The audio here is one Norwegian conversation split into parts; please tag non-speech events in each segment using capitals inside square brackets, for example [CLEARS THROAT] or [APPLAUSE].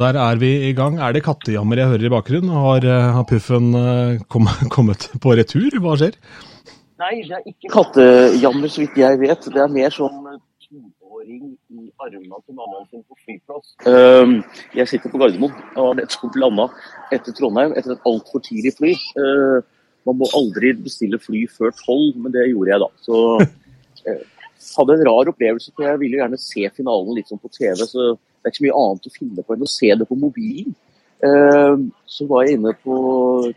Der er vi i gang. Er det kattejammer jeg hører i bakgrunnen? Har, eh, har Puffen eh, kom, [LAUGHS] kommet på retur? Hva skjer? Nei, det er ikke kattejammer, så vidt jeg vet. Det er mer sånn eh, toåring i armene til mammaen sin på flyplass. Um, jeg sitter på Gardermoen og har nettopp landa etter Trondheim etter et altfor tidlig fly. Uh, man må aldri bestille fly før tolv, men det gjorde jeg da. Så uh, [LAUGHS] hadde en rar opplevelse, for jeg ville gjerne se finalen litt sånn på TV. så det er ikke så mye annet å finne på enn å se det på mobilen. Uh, så var jeg inne på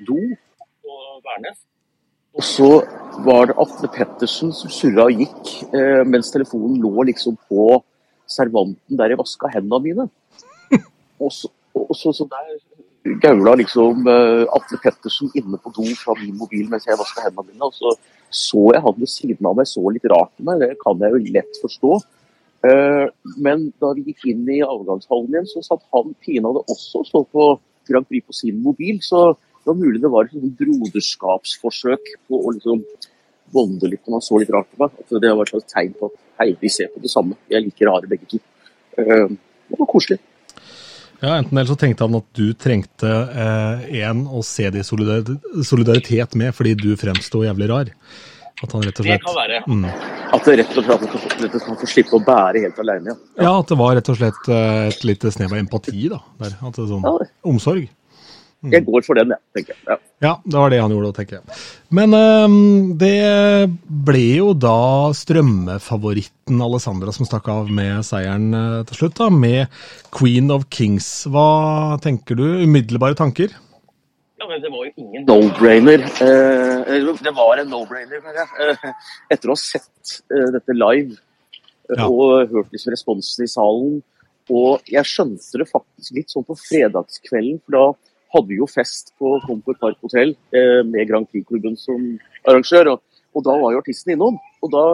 do på Værnes. Og så var det Atle Pettersen som surra og gikk uh, mens telefonen lå liksom på servanten der jeg vaska hendene mine. Og så, og så, så der gaula liksom uh, Atle Pettersen inne på do fra min mobil mens jeg vaska hendene mine. Og så så jeg han ved siden av meg så litt rart på meg, det kan jeg jo lett forstå. Eh, men da vi gikk inn i avgangshallen igjen, så satt han pinadø også og så på Grand Prix på sin mobil. Så det var mulig det var et broderskapsforsøk på å liksom bonde litt når han så litt rart på meg. At det var et tegn på at hei, vi ser på det samme. Vi er like rare begge to. Eh, det var koselig. Ja, Enten eller så tenkte han at du trengte eh, en å se det i solidaritet med fordi du fremsto jævlig rar. At han rett og slett Det kan være. Mm. At det rett og slett at kan få slippe å bære helt alene. Ja. ja, at det var rett og slett eh, et lite snev av empati. da. Der. At det er sånn, ja. Omsorg. Jeg går for den, jeg, tenker jeg. Ja. ja, det var det han gjorde, tenker jeg. Men um, det ble jo da strømmefavoritten Alessandra som stakk av med seieren uh, til slutt, da, med Queen of Kings. Hva tenker du? Umiddelbare tanker? Ja, men Det var jo ingen no-brainer. Eh, det var en no-brainer, eh, etter å ha sett eh, dette live ja. og hørt liksom responsen i salen. Og jeg skjønte det faktisk litt sånn på fredagskvelden, for da hadde vi jo fest på Comfort Park Hotel med Grand Prix-klubben som arrangør. Og, og, da var jo artisten innom. Og da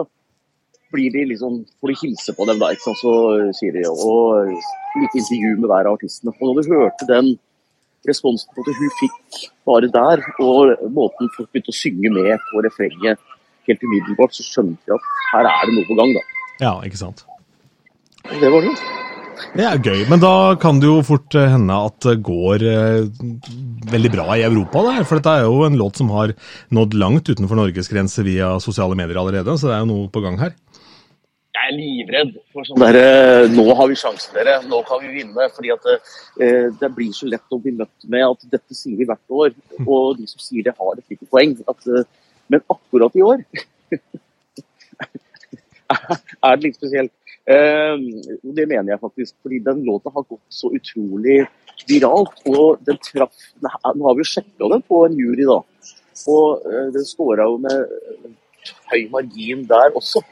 blir de liksom, får de hilse på dem, da, ikke sant? så sier de og litt intervju med hver av artistene. Og når du hørte den responsen på at hun fikk bare der, og måten folk begynte å synge med på refrenget helt umiddelbart, så skjønte jeg at her er det noe på gang, da. Ja, ikke sant. Og det var det. Det er gøy, men da kan det jo fort eh, hende at det går eh, veldig bra i Europa. Der, for dette er jo en låt som har nådd langt utenfor Norges grense via sosiale medier allerede, så det er jo noe på gang her jeg er livredd for sånn der, Nå har vi sjansen, dere. Nå kan vi vinne. fordi at det, eh, det, blir så lett å bli møtt med at dette sier vi hvert år. Og de som sier det, har et lite poeng. At, eh, men akkurat i år [LAUGHS] er det litt spesielt. Eh, det mener jeg faktisk. Fordi den låta har gått så utrolig viralt. Og den traff Nå har vi jo sjekka den på en jury, da. Og den scora jo med høy margin der også.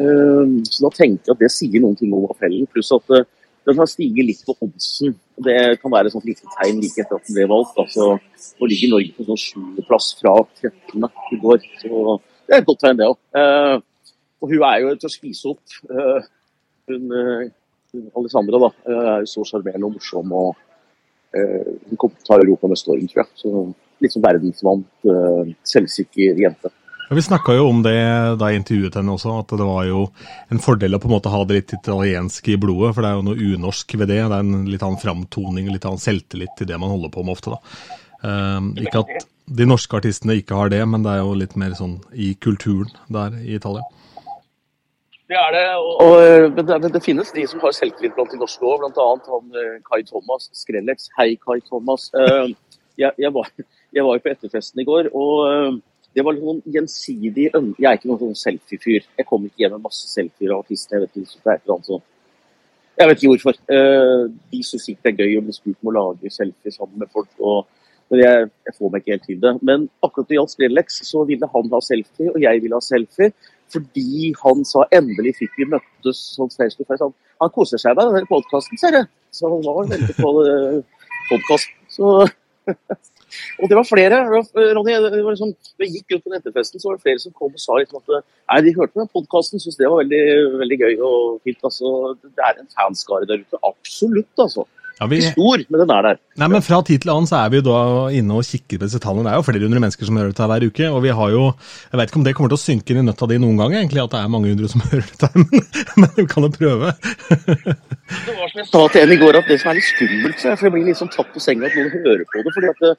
Ehm, så da tenker jeg at det sier noen ting om appellen. Pluss at eh, den har stiget litt på oddsen. Det kan være et lite tegn like etter at den ble valgt. Altså, nå ligger Norge på sånn sjuendeplass fra 13. i går. Så det er et godt tegn, det òg. Ehm, og hun er jo til å spise opp. Hun, eh, hun Alessandra da, eh, er jo så sjarmerende og morsom. og Hun kommer til å ta Europa neste år, tror jeg. Så Litt som verdensvant, selvsikker jente. Ja, vi snakka jo om det da jeg intervjuet henne også, at det var jo en fordel å på en måte ha det litt italiensk i blodet. For det er jo noe unorsk ved det. Det er en litt annen framtoning, litt annen selvtillit til det man holder på med ofte. da. Uh, ikke at de norske artistene ikke har det, men det er jo litt mer sånn i kulturen der i Italia. Det er det. Og, og eh, men, det, men, det, finnes de som har selvtillit blant de norske òg, bl.a. han eh, Kai Thomas Skrellex. Hei, Kai Thomas. Uh, jeg, jeg, var, jeg var jo på etterfesten i går. og det var noen gjensidig Jeg er ikke noen sånn selfie-fyr. Jeg kommer ikke hjem med masse selfier av artister. Jeg vet ikke, det er et eller Jeg vet ikke hvorfor. De syns ikke det er gøy å bli spurt om å lage selfie sammen med folk. Og, men jeg, jeg, får meg ikke helt til det. Men akkurat når det gjaldt Skrellex, så ville han ha selfie, og jeg ville ha selfie. Fordi han sa endelig fikk vi møttes sånn face to face. Han, han koser seg med denne podkasten, ser jeg. Så han var veldig på uh, podkasten. [LAUGHS] Og det var flere. Ronny, det var liksom, vi gikk ut på nettefesten, så var det flere som kom og sa liksom at nei, de hørte den podkasten, syntes det var veldig, veldig gøy og fint. Altså, det er en fanskare der ute. Absolutt, altså. Ja, vi, Stor, men den er der. nei, men Fra tid til annen så er vi jo da inne og kikker på disse tallene. Det er jo flere hundre mennesker som hører dette hver uke. og vi har jo, Jeg vet ikke om det kommer til å synke inn i nøtta di noen gang, egentlig, at det er mange hundre som [LAUGHS] hører dette, men, men vi kan jo prøve. [LAUGHS] Det var som jeg sa til en i går, at det som er litt skummelt, så er for jeg blir litt sånn tatt på senga at noen hører på det. fordi at det,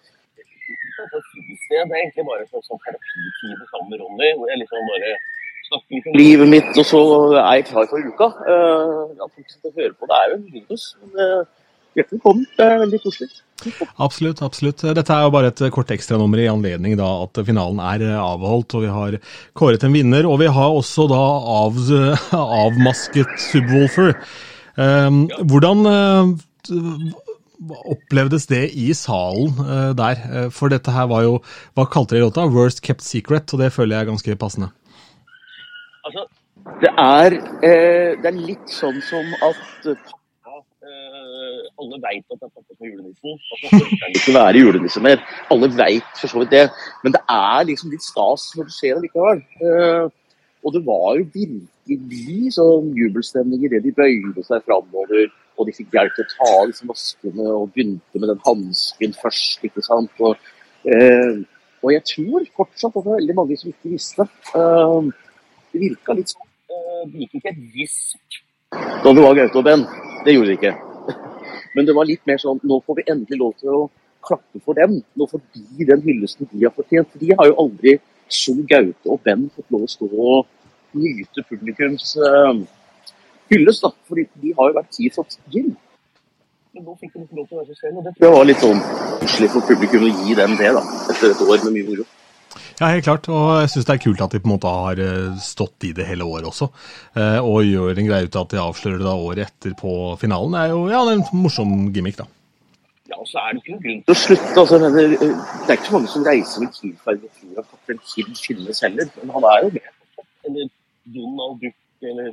det er egentlig bare sånn, sånn terapitime sammen med Ronny, hvor jeg liksom bare snakker om livet mitt, og så er jeg klar for uka. Uh, ja, folk sitter og hører på, det er jo en bonus. men uh, Hjertelig velkommen. Det er veldig koselig. Absolutt. absolutt. Dette er jo bare et kort ekstranummer i anledning da at finalen er avholdt, og vi har kåret en vinner. Og vi har også da av, avmasket Subwoolfer. Um, hvordan uh, opplevdes det i salen uh, der? For dette her var jo Hva kalte dere låta? Worst Kept Secret, og det føler jeg er ganske passende. Altså, det er, uh, det er litt sånn som at alle veit at det er pappa som er julenissen. Og så orker han ikke være julenisse mer. Alle veit for så vidt det. Men det er liksom litt stas når du ser det likevel. Uh, og det var jo virkelig sånn jubelstemning idet de bøyde seg framover. Og de fikk hjelp til å ta av maskene og begynte med den hansken først. ikke sant? Og, eh, og, jeg tror fortsatt at det er veldig mange som ikke visste. Eh, det virka litt sånn. Det gikk ikke et gisp da det var Gaute og Ben. Det gjorde det ikke. Men det var litt mer sånn nå får vi endelig lov til å klappe for dem. Nå får de den hyllesten de har fortjent. For de har jo aldri, som Gaute og Ben, fått lov å stå og nyte publikums uh, hyllest. da, fordi de har jo vært tid for Gym. Men nå fikk de ikke lov til å være seg selv, og det tror jeg var litt sånn koselig for publikum å gi dem det, da, etter et år med mye moro. Ja, helt klart. Og jeg syns det er kult at de på en måte har stått i det hele året også. Og gjør en greie ut av at de avslører det da året etter på finalen. Det er jo ja, det er en morsom gimmick, da. Ja, og så er det ikke noen grunn til å slutte. Altså, det er ikke så mange som reiser med Kiel-ferge og tror at kaptein Kid finnes heller. Men han er jo med. Eller Donald Duck, eller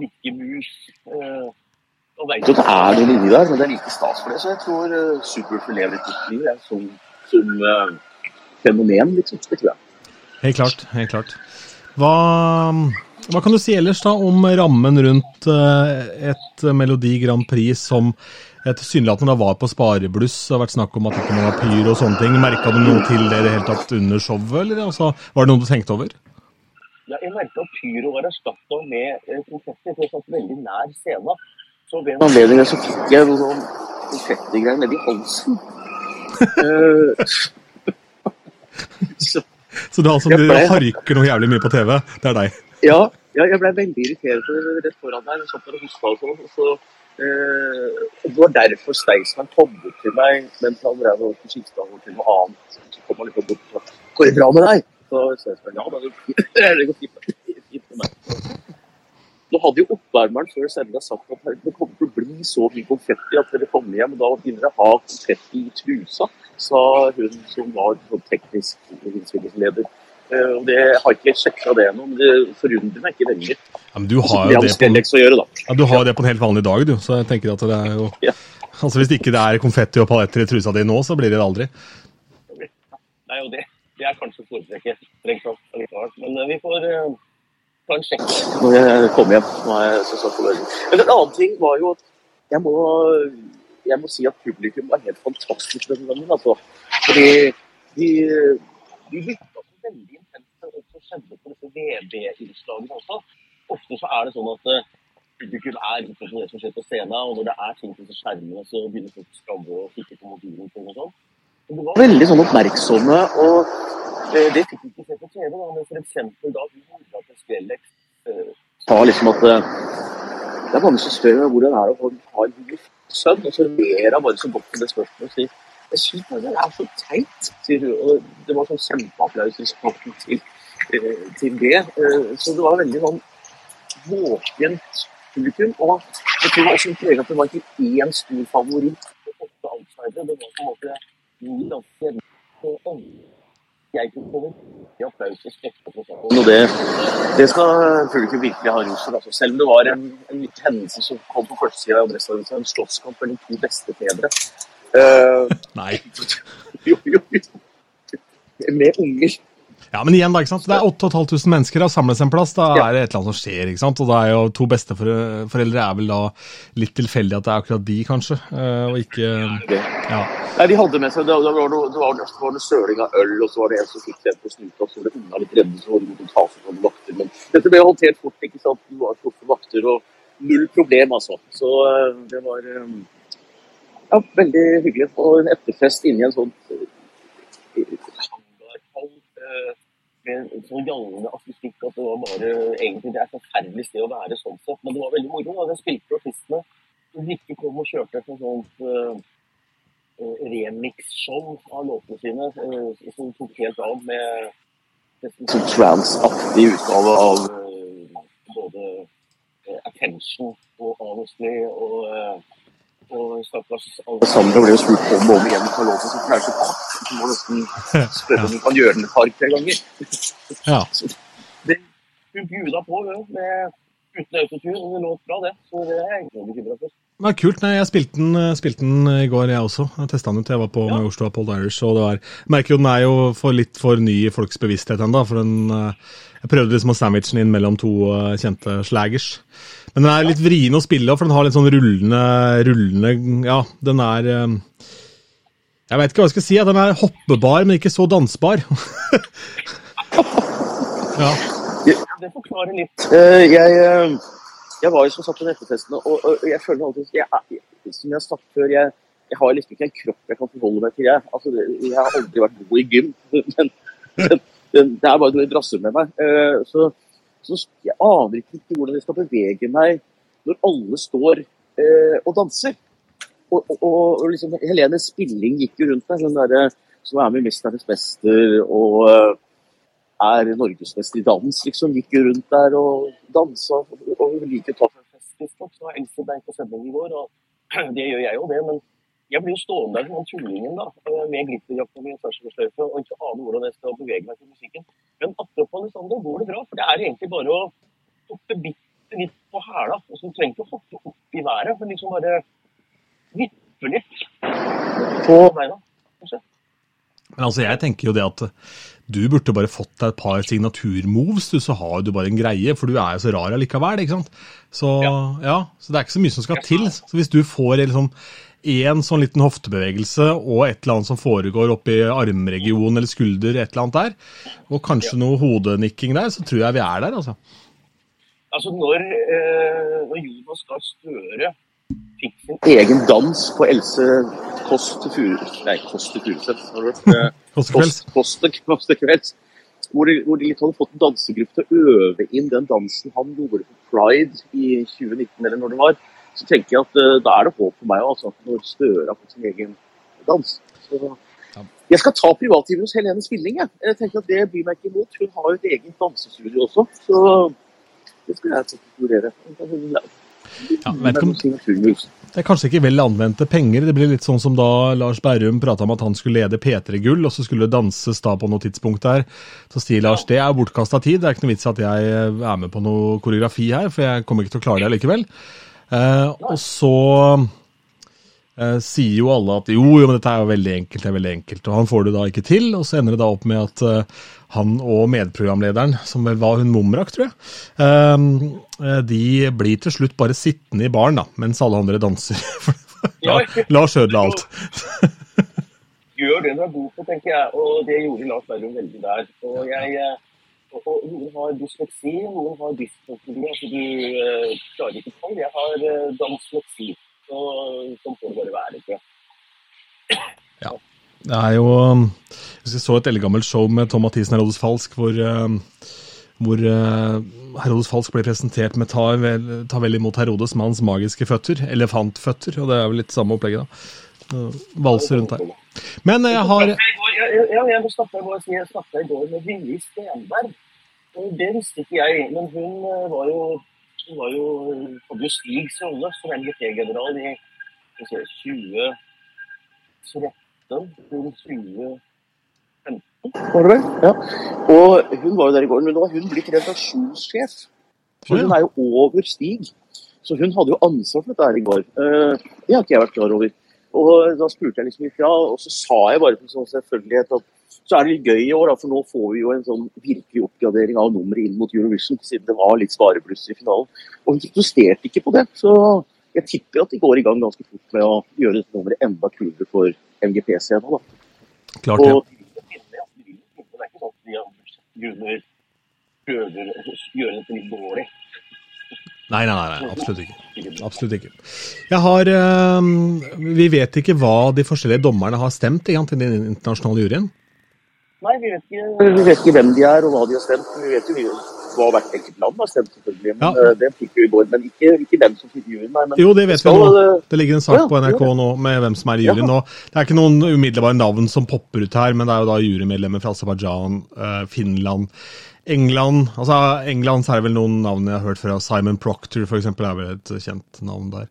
Mikke Mus. Og vet jo at det er noen inni der, men det er like stas for det. Så jeg tror uh, Superful lever et nytt liv jeg, som, som uh, fenomen, liksom. Det tror jeg. Helt klart. helt klart. Hva, hva, kan du si ellers da om rammen rundt et Melodi Grand Prix som tilsynelatende var på sparebluss? Det har vært snakk om at det ikke var pyro og sånne ting. Merka du noe til det i det hele tatt under showet, eller altså, var det noe du tenkte over? Ja, jeg merka at pyro var erstatta med konfetti, for jeg satt veldig nær scenen. Så ved en anledning så fikk jeg noen sånn konfettigreier nedi halsen. [LAUGHS] Så, så du, altså, ble... du harker noe jævlig mye på TV? Det er deg? Ja, ja jeg ble veldig irritert rett foran. Jeg satt der og sånn. Og så, eh, det var derfor Staysman kom bort til meg mens han drev og skifta over til noe annet. Så kom han liksom bort og sa 'Går det bra med deg?' Så Staysman ja, det går fint [LAUGHS] meg. Nå hadde jo oppvarmeren før sendinga sagt at det kommer til å bli så mye konfetti at dere kommer hjem og da begynner dere å ha konfetti i trusa, sa hun som var sånn teknisk innspillingsleder. Uh, det jeg har ikke sjekka det ennå, men det forundrer meg ikke veldig. Ja, men du har jo det, på, gjøre, ja, du har det på en helt vanlig dag, du. Så jeg tenker at det er jo ja. Altså Hvis ikke det er konfetti og paletter i trusa di nå, så blir det det aldri. Nei, og det, det er kanskje foretrekket, strengt tatt. Men uh, vi får uh, ta en sjekk når jeg kommer hjem. Nå er jeg så på Men en annen ting var jo at jeg må, jeg må si at publikum var helt fantastisk denne gangen. Altså. Fordi de, de lytta så veldig intenst og det kjente på disse VB-innslagene også. Ofte så er det sånn at publikum er litt på det som skjer på scenen, og når det er ting på skjermene, så begynner folk å skamme og kikke på mobilen. og sånn. De var veldig sånn oppmerksomme, og det, det fikk vi ikke se på TV. da, Men f.eks. da Mora til Skrellex uh, sa liksom at det er mange som spør meg hvordan det er å ha en sønn, og så ler han bare så godt med det spørsmålet og sier jeg syns det er så teit, sier hun. Og det var sånn kjempeapplaus til, uh, til det. så det var veldig sånn våkent publikum. Og jeg tror også prega at det var ikke én stor favoritt. Det var på en måte ganske jeg kunne få i applaus og det, det skal publikum virkelig ha ros for. Altså. Selv om det var en, en hendelse som kom på førstesida av Adresseavisa, en slåsskamp mellom to bestefedre. Uh, Nei. [LAUGHS] jo, jo, jo. Med unger. Ja, men igjen, da, ikke sant? Det er 8500 mennesker har samles en plass. Da er det et eller annet som skjer. ikke sant? Og da er jo to besteforeldre er vel da litt tilfeldig at det er akkurat de, kanskje. Uh, og ikke ja. Nei, De hadde med seg Det, det var noe, det var, det var søling av øl, og så var det en som fikk den på snuta, så ble unna litt redde, så var det ta seg noen vakter. Men dette ble håndtert fort. ikke sant? Det var forte vakter og null problem, altså. Så uh, det var um, ja, veldig hyggelig. Og en etterfest inni en sånn med så gjallende akustikk at det var bare egentlig det er et forferdelig sted å være sånn sett. Men det var veldig moro. Da. Jeg spilte artistene som ikke kom og kjørte et sånt uh, remix-show av låtene sine, uh, som tok helt av med nesten sånn trans-aktig utgave av uh, både Attention og Honestly og og stakkars Alexander ble jo spurt om og om igjen på låten, så det er så kort. Du må nesten spørre om du kan gjøre den et par-tre ganger. Ja. [LAUGHS] det, hun bjuda på med, uten autotur, og det låt bra, det. Så det er jeg egentlig bekymra for. Det var kult. Nei, jeg spilte den, spilte den, i går, jeg også. Jeg testa den ut. Jeg var på ja. med Oslo Paul Irish. og det var, Jeg merker jo den er jo for litt for ny i folks bevissthet ennå. For den, eh, jeg prøvde liksom å sandwiche den inn mellom to eh, kjente slagers. Men den er litt vrien å spille, for den har litt sånn rullende, rullende Ja, den er eh, Jeg veit ikke hva jeg skal si. Den er hoppebar, men ikke så dansbar. [LAUGHS] ja. Det forklarer litt. Uh, jeg, uh, jeg, var jo som sagt på nettefestene, og, og, jeg føler alltid jeg, Som jeg har sagt før, jeg, jeg, har liksom ikke en kropp jeg kan forholde meg til. Jeg, altså, jeg har aldri vært god i gym. [LAUGHS] Men, men, det er bare det drasser med meg. Uh, så så jeg aner ikke hvordan jeg skal bevege meg når alle står eh, og danser. Og, og, og, liksom, Helene Spilling gikk jo rundt der, hun der, som er med 'Mesternes mester' og uh, er norgesmester i dans, liksom. Gikk rundt der og dansa. Og, og liker å ta seg fest. Liksom. Så eldste ble på sending i går, og [CLEARS THROAT] det gjør jeg jo det. men jeg blir jo stående der som han tullingen da, eh, med glitterjakka mi og og ikke aner hvordan jeg skal bevege meg til musikken. Men apropos Alexander, går det bra? For det er egentlig bare å hoppe bitte litt på hæla. Og så trenger ikke å hoppe opp i været, men liksom bare vippe litt på beina. Kanskje. Men altså, jeg tenker jo det at du burde bare fått deg et par signaturmoves, du, så har du bare en greie. For du er jo så rar allikevel, ikke sant. Så ja. ja. så det er ikke så mye som skal til. Så hvis du får liksom én sånn liten hoftebevegelse og et eller annet som foregår oppi armregionen eller skulder, et eller annet der, og kanskje noe hodenikking der, så tror jeg vi er der, altså. Altså, når, eh, når Jonas Gahr Støre fikk sin egen dans på Else Kåss til Furuseth Nei, Kåss til Furuseth, har du hørt? Kåss til Kvelds. Hvor de, hvor de hadde fått en dansegruppe til å øve inn den dansen han gjorde på Pride i 2019, eller når det var så tenker jeg at uh, da er det håp for meg altså, når Støre har fått sin egen dans. Så, jeg skal ta privatlivet hos Helene Spilling. Jeg. jeg tenker at Det blir meg ikke imot. Hun har jo et eget dansestudio også, så det skal jeg vurdere. Ja, det er kanskje ikke vel anvendte penger. Det blir litt sånn som da Lars Berrum prata om at han skulle lede P3-gull, og så skulle det danses da på noe tidspunkt der. Så sier Lars det er bortkasta tid. Det er ikke noe vits at jeg er med på noe koreografi her, for jeg kommer ikke til å klare det likevel. Eh, og så eh, sier jo alle at jo, jo, men dette er jo veldig enkelt, det er veldig enkelt. Og han får det da ikke til, og så ender det da opp med at eh, han og medprogramlederen, som vel var hun Mumrak, tror jeg, eh, eh, de blir til slutt bare sittende i baren da, mens alle andre danser. [LAUGHS] Lars ødela alt. [LAUGHS] Gjør det du er god på, tenker jeg, og det gjorde Lars Berrum veldig der. Og jeg eh, og noen har dysleksi, noen har dysleksi. Altså du uh, klarer ikke tall. Jeg har uh, dysleksi. Så sånn får det bare være. Ikke? Ja. Det er jo hvis Jeg så et eldgammelt show med Tom Mathisen Herodes Falsk, hvor, uh, hvor Herodes Falsk ble presentert med ta vel, ta vel imot Herodes med hans magiske føtter. Elefantføtter. Og det er vel litt samme opplegget, da. Valser rundt her. Men jeg har Ja, jeg snakka i går med Vilje Stenberg. Det visste ikke jeg, men hun var jo, hun var jo hadde jo Stigs rolle som MGT-general i 2013 til 2015. Var det vel? Ja. Og hun var jo der i går, men nå har hun blitt redaksjonssjef. For hun er jo over Stig. Så hun hadde jo ansvar for dette her i går. Eh, det har ikke jeg vært klar over. Og da spurte jeg liksom ifra, og så sa jeg bare på sånn selvfølgelighet at så er det litt gøy i år, da, for nå får vi jo en sånn virkelig oppgradering av nummeret inn mot Eurovision, siden det var litt sparebluss i finalen. Og hun protesterte ikke på det. Så jeg tipper at de går i gang ganske fort med å gjøre dette nummeret enda kulere for MGP-scenen. Klart det. Og vinne. Det er ikke sånn at de av grunner prøver å gjøre dette litt dårlig. Nei, nei, nei, nei, absolutt ikke. Absolutt ikke. Jeg har øh, Vi vet ikke hva de forskjellige dommerne har stemt i den internasjonale juryen. Nei, vi vet, ikke, vi vet ikke hvem de er og hva de har stemt. Vi vet jo hva hvert enkelt land har stemt, selvfølgelig. Men Ja. eh, Det fikk vi i går. Men ikke, ikke dem som fikk juryen, nei. Men Jo, det vet vi nå. eh, Det ligger en sak Ja, på NRK ja. nå med hvem som er i juryen. Det er ikke noen umiddelbare navn som popper ut her, men det er jo da jurymedlemmer fra Aserbajdsjan, eh, Finland, England Altså England så er det vel noen navn jeg har hørt fra. Simon Proctor for eksempel, er vel et kjent navn der.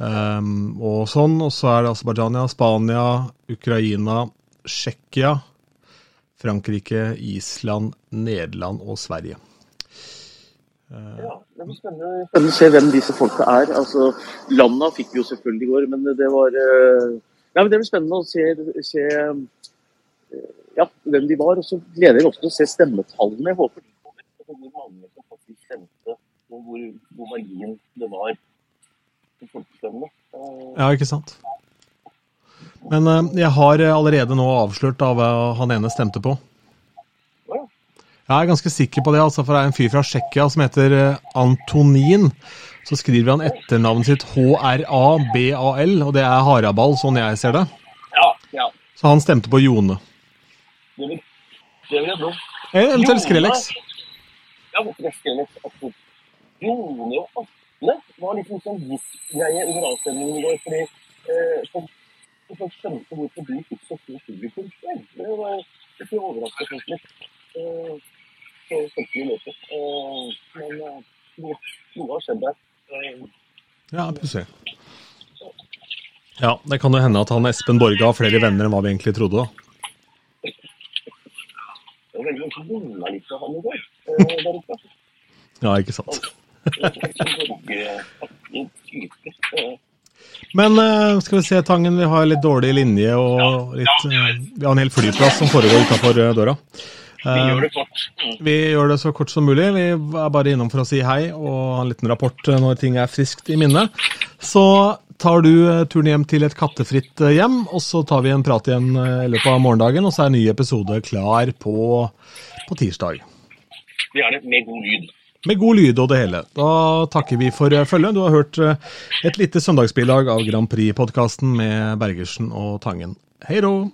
Um, og sånn. Og så er det Aserbajdsjan, Spania, Ukraina, Tsjekkia, Frankrike, Island, Nederland og Sverige. Ja, det blir spennende, spennende å se hvem disse folka er. Altså, Landa fikk vi jo selvfølgelig i går, men det var ja, men Det blir spennende å se, se eh, ja, hvem de var. Og så gleder jeg meg også til å se stemmetallene. Jeg håper de kommer. Hvor mange som faktisk stemte, og hvor, hvor margin det var på folkestemmene. Eh, Ja, ikke sant? Men eh, jeg har allerede nå avslørt av hva han ene stemte på. ja. Jeg er ganske sikker på det, altså, for det er en fyr fra Tsjekkia som heter eh, Antonin. Så skriver han etternavnet sitt H-R-A-B-A-L, og det er Haraball, sånn jeg ser det. ja, ja. Så han stemte på Jone. Det vil, det vil jeg tro. Eventuelt Skrellex. Ja, hvorfor er Skrellex. Jone og Atle var liksom sånn gift-greie under avstemningen i går, fordi eh, folk skjønte hvorfor de fikk så stor publikum. Det var det overraskende overraske litt. Eh, så skjønte vi løpet. Eh, men eh, noe, har skjedd der. Eh, Ja, pussig. Ja, det kan jo hende at han Espen Borge har flere venner enn hva vi egentlig trodde. da. Ja, ikke veldig mange som vinna litt av han i går. Eh, der oppe. Ja, ikke sant. Borge-aktig type. Eh, Men uh, skal vi se, Tangen, vi har litt dårlig linje og litt uh, Vi har en hel flyplass som foregår utafor døra. vi Eh, gjør det kort. Mm. Vi gjør det så kort som mulig. Vi er bare innom for å si hei og ha en liten rapport eh, når ting er friskt i minne. Så tar du eh, turen hjem til et kattefritt eh, hjem, og så tar vi en prat igjen eh, i løpet av morgendagen, og så er en ny episode klar på, på tirsdag. Vi har det med god lyd. Med god lyd og det hele. Da takker vi for eh, følget. Du har hørt eh, et lite søndagsbilag av Grand Prix-podkasten med Bergersen og Tangen. Hei då!